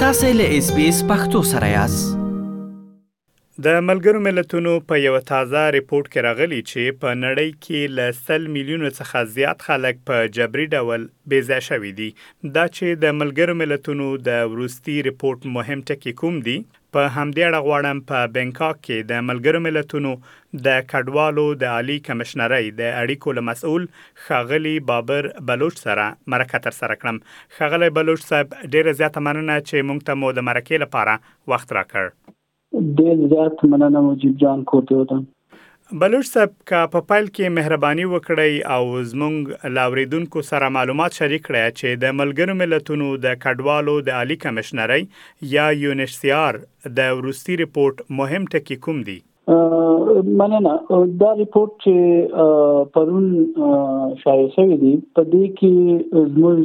تاسو له اس بي اس پختو سره یاست. د ملګرو ملتونو په یوه تازه رپوټ کې راغلي چې په نړۍ کې له سل میلیونو څخه زیات خلک په جبري ډول بې ځای شوي دي. دا چې د ملګرو ملتونو د وروستي رپوټ مهم ټکي کوم دي په همدې اړه غواړم په بنکاک کې د ملګرو ملتونو د کډوالو د عالي کمشنرۍ د اړیکو له مسؤل ښاغلي بابر بلوچ سره مرکه ترسره کړم. ښاغلی بلوچ صاحب ډېره زیاته مننه چې موږ ته مو د مرکې لپاره وخت راکړ. ډېر زیات مننه مجیب جان کور دې ودان. بلوچ صاحب که په پیل کې مهرباني وکړئ او زمونږ له اورېدونکو سره معلومات شریک کړئ چې د ملګرو ملتونو د کډوالو د عالي کمشنرۍ یا یونیشسیار د وروستي رپورټ مهم ټکي کوم دي؟ مننه دا ریپورت چې پرون شایع شوی دی په دې کې زموږ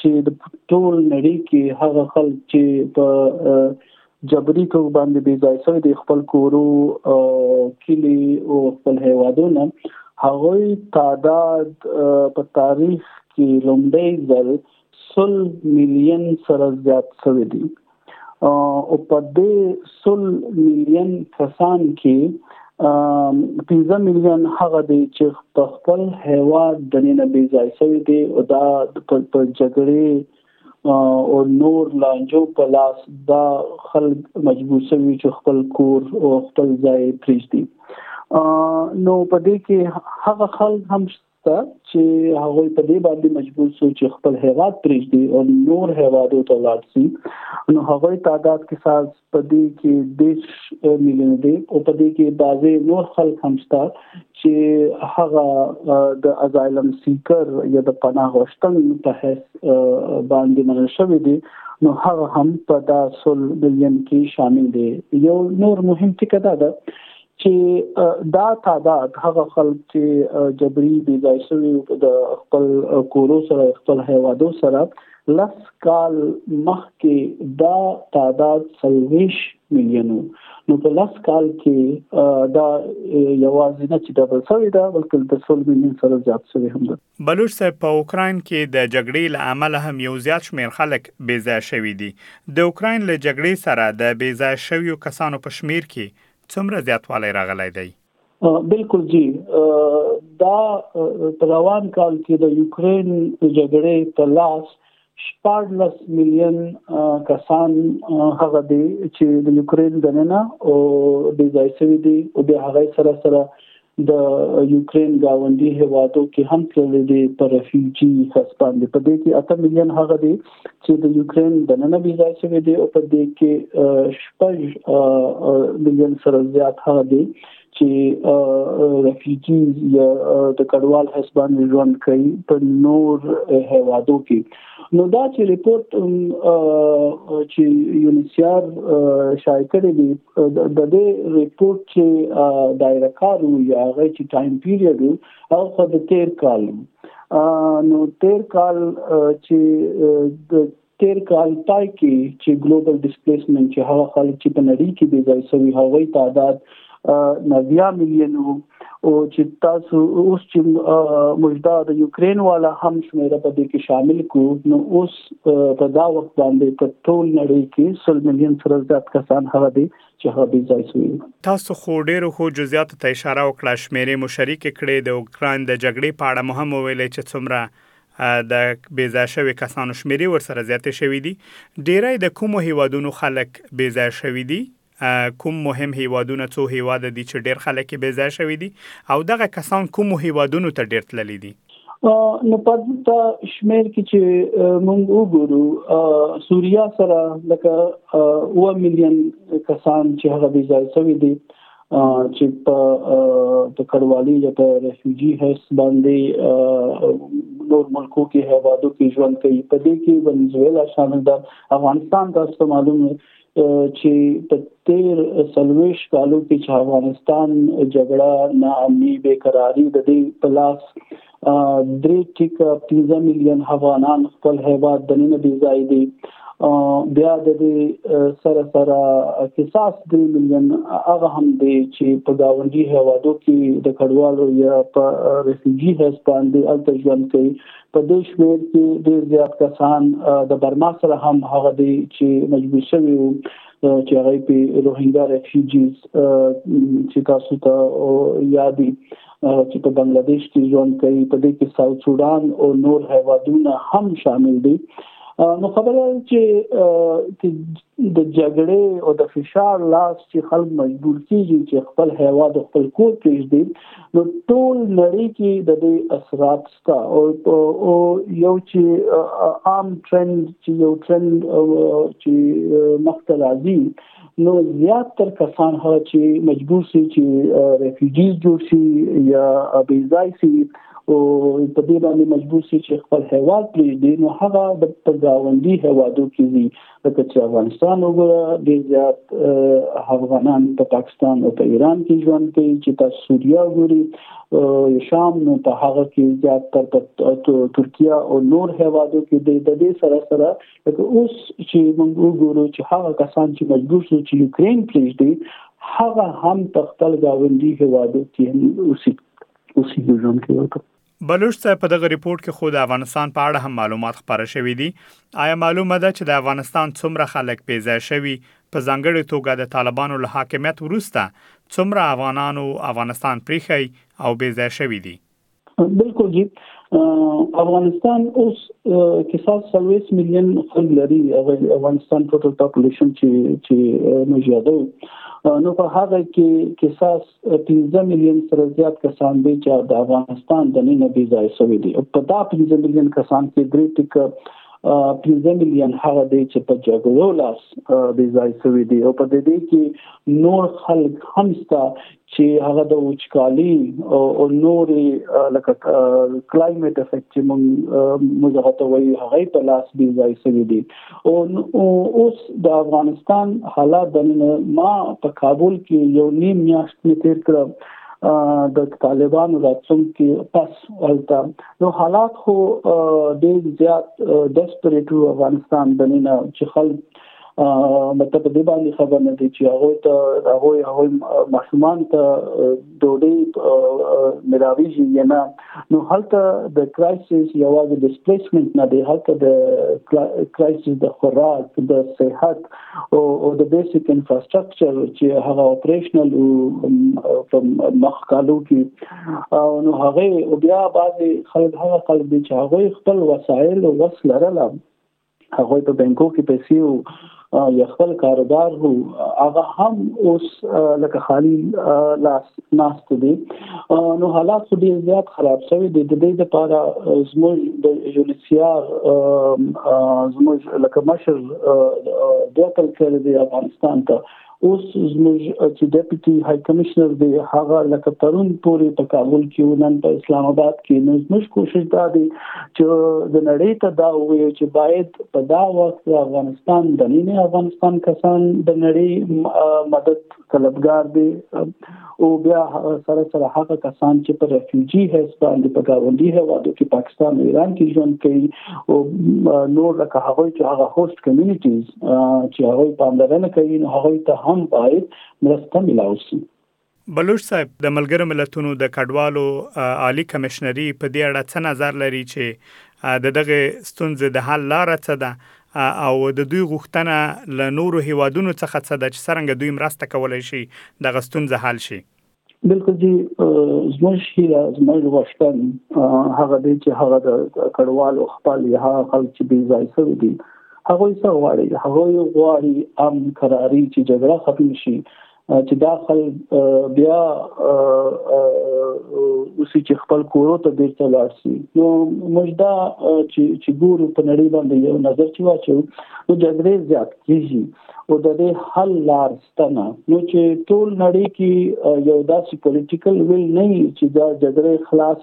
چې د ټول نړۍ کې هغه خلک چې په جبری که باندې بې ځای سوی دی خپل کورو او کلی او خپل هیوادو نه هغوی تعداد په تاریخ کې لومړی ځل سل میلیون سره زیات سوی دی او په دې سل میلیون کسان کې 15 میلیون هغه دي چې په خپل هوا د نن بي ځای شوی دي او دا په جګړې او نور لانجو په لاس دا خلک مجبور شوي چې خپل کور او خپل ځای پریږدي نو په دې کې هغه خلک هم شته چې هغه په دې باندې مجبور شو چې خپل هیواد پریږدي او نور هیوادو ته لاړ شي نو هغه تعداد کې ساز په دې کې دیش میلیونه دی او په دې کې بعضې نور خلک هم شته چې هغه د ازایلم سیکر یا د پناه غوښتن په حیث باندې منل شوی دی نو هغه هم په دا سل میلیون کې شامل دی یو نور مهم ټکی دا ده چې دا تعداد هغه خلک چې جبري بي ځای شوی د خپل کورو سره خپل هیوادو سره لس کال مخکې دا تعداد سلويش میلیونو نو په لس کال کې دا یوازې نه چې ډبل شوی دا بلکې د سل میلیون سره زیات شوی هم ده بلوچ صاحب په اوکراین کې د جګړې له امله هم یو زیات شمیر خلک بې ځای شوی دي د اوکراین له جګړې سره د بې ځای شویو کسانو په شمیر کې څومره زیاتوالی راغلی دی؟ بالکل جی دا روان کال کې د یوکرين جګړې په لاس شپږ لس میلیون کسان هغه دي چې د یوکرين دننه او د ځای سوي دي او د هغه سره سره د یوکرین ګاونډي هیوادو کې هم تللې دي پر ریفیوجي حس باندې په دې کې اته میلیون هغه دي چې د یوکرین د نن ویزا شوی دي او په دې کې شپږ میلیون سره زیات هغه دي چې رفیجی یا د کډوال حسبان ژوند کوي په نور هوادو کې نو دا چې ریپورت چې یونیسیار شایع کړی دی د دې ریپورت چې دایره کار وو یا هغه چې ټایم پیریډ وو او خو د تیر کال نو تیر کال چې د تیر کال پای کې چې ګلوبل ډیسپلیسمنت چې هغه خلک چې په نړۍ کې بي ځای شوی هغوی تعداد نویا میلیون وو او چې تاسو اوس چې مجدا د یوکرين والا هم شمیره په دې کې شامل کو نو اوس په دا وخت باندې په ټول نړۍ کې سل میلیون سره زیات کسان هغه دي چې هغه بي ځای شوي تاسو خو ډیرو خو جزئیاتو ته اشاره وکړه شمیرې مو شریک کړې د اوکراین د جګړې په اړه مو هم وویل چې څومره د بي ځای شوي کسانو شمیرې ورسره زیاتې شوې دي ډیری د کومو هیوادونو خلک بي ځای شوي دي کوم مهم هیوادونه څو هیواده دي چې ډیر خلک یې بې ځای شوي دي او دغه کسان کومو هیوادونو ته ډیر تللي دي نو په دې شمیر کې چې موږ وګورو سوریا سره لکه و میلیون کسان چې هغه بې ځای شوي دي چې په د کډوالي یا د ریفیوجي هیڅ باندې نور ملکو کې هوادو کې ژوند کوي په دې کې ونزویلا شامل ده افغانستان تاسو معلومه چې په تیر سلويش کالو کې چې افغانستان جګړه ناامني بې قراري د دې پلاس درې ټیکه 15 میلیون افغانان خپل هیواد د نن بي ځای دي بیا د دې سره سره قصاص 3 میلیون هغه هم دی چې په گاونډي هوادو کې د کډوالو یا په رفیجی هیڅ باندې الته ژوند کوي په دې شمېر کې ډېر زیات کسان د برما سره هم هغه دي چې مجبور شوي وو چې هغه په روهینګا ریفیوجیز چې تاسو ته یادي چې په بنگلاديش کې ژوند کوي په دې کې ساوث سودان او نور هیوادونه هم شامل دي نو خبره چې د جګړې او د فشار لاس چې خلک مجبور کیږي چې خپل هوا د خپل کور پریږدي نو ټول نړۍ کې د دې اثرات شته او او یو چې عام ټرند چې یو ټرند چې مخته راځي نو زیات تر کسان هغه چې مجبور سي چې ریفیوجیز جوړ شي یا بیزای سي او په دې باندې مجبور شي چې خپل هیواد پرې دي نو هغه د پرځاوندي هیوادو کې دي ځکه چې افغانستان وګوره ډیر زیات افغانان په پاکستان او په ایران کې ژوند کوي چې تاسو سوریا وګوري شام نو په هغه کې زیات تر ترکیه او نور هوادو کې د دې سره سره لکه اوس چې موږ وګورو چې هغه کسان چې مجبور شو چې یوکرين پریږدي هغه هم په خپل گاوندي هوادو کې اوسي اوسي ژوند کوي بلوچ صاحب په دغه رپورټ کې خو د افغانستان په اړه هم معلومات خپاره شوي دي آیا معلومه ده چې د افغانستان څومره خلک بې ځای شوي په ځانګړې توګه د طالبانو له حاکمیت وروسته څومره افغانانو افغانستان پریښی او بې ځای شوي دي بالکل جی افغانستان اوس کسات 40 میلیون خلک لري افغانستان ټوټل پاپولیشن چې چې نو زیاده نو په هغه کې کساس پنځه میلیون سره زیات کسان دي چې د افغانستان د ننه بي ځای شوي دي او په دا پنځه میلیون کسان کې درې ټیک پنځه میلیون هغه دي چې په جګړو لاس بي ځای شوي دي او په دې کې نور خلک هم ستا چې هغه د وچکالي او نورې لکه کلایمټ افیکټ چې موږ مزغه ته وایي هغه په لاس بي ځای شوي دي او اوس د افغانستان حالات د ما په کابل کې یو نیم میاشت می تیر کړ د طالبانو راتلونکي پس ولته نو حالات خو ډیر زیات ډیسپریټ افغانستان د نن چې خلک مطلب دې باندې خبر نه دي چې هغه ته هغه هغه ماشومان ته ډوډۍ ملاويږي یا نه نو هلته د کرایسیس یوازې د سپلیسمنت نه دی هلته د کرایسیس د خوراک د صحت او د بیسیک انفراستراکچر چې هغه اپریشنل او په مخ کالو کې او نو هغه بیا بعضي خلک هغه خلک دي چې هغه خپل وسایل او وسلره هغوی په بانکو کې پیسې او یا خپل کاروبار هو هغه هم اوس لکه خالی لاس ناست دي نو حالات خو ډیر زیات خراب شوی دي د دې لپاره زموږ د یونیسیار زموږ لکه مشر دوه تل کړی دی افغانستان ته اوس زموږ چې ډیپټي های کمشنر دی هغه لکه ترون پورې په کابل کې نن په اسلام آباد کې نو زموږ کوشش دا دی چې د نړۍ ته دا وایو چې باید په دا وخت د افغانستان د نړۍ افغانستان کسان د نړۍ مدد طلبګار دي او بیا سره سره هغه کسان چې په ریفیوجی هیڅ باندې په گاوندی هوادو کې پاکستان او ایران کې ژوند کوي او نور لکه هغه چې هغه هوست کمیونټیز چې هغه پاملرنه کوي نو هغه ته هم باید مرسته ملاو شي بلوچ صاحب د ملګرو ملتونو د کډوالو عالی کمشنری په دې اړه څه نظر لري چې د دغه ستونزې د حل لار څه ده او د دوی غوښتنه له نورو هیوادونو څخه څه ده چې څرنګه دوی مرسته کولای شي دغه ستونزه حل شي؟ بلکل جی زموږ هیله زموږ غوښتن هغه دی چې هغه د کډوالو خپل یا هغه خلک چې بې ځای شوي دي هغوی څه غواړي هغوی غواړي امن کراري چې جګړه ختم شي چې دا خل بیا اوسې چې خپل کورو ته بیرته لاړ شي نو موږ دا چې چې ګورو په نړۍ باندې یو نظر چې واچو نو جګړې زیات کیږي او د دې حل لار ستنه نو چې ټول نړۍ کې یو داسې پولیټیکل ویل نه چې دا جګړې خلاص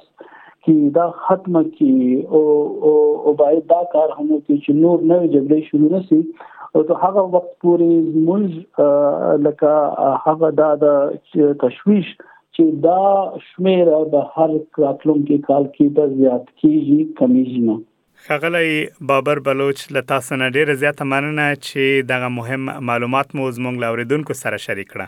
کې دا ختمه کی او او باید دا کار هم وکړي چې نور نوې جګړې شروع نشي او ته هغه وخت پورې موږ لکه هغه دا د تشويش چې دا شمیر به هر راتلونکي کال کې د زیات کیږي کمیږي نه خغلی بابر بلوچ له تاسو نه ډیره زیاته مننه چې دغه مهم معلومات مو زموږ لاوریدونکو سره شریک کړه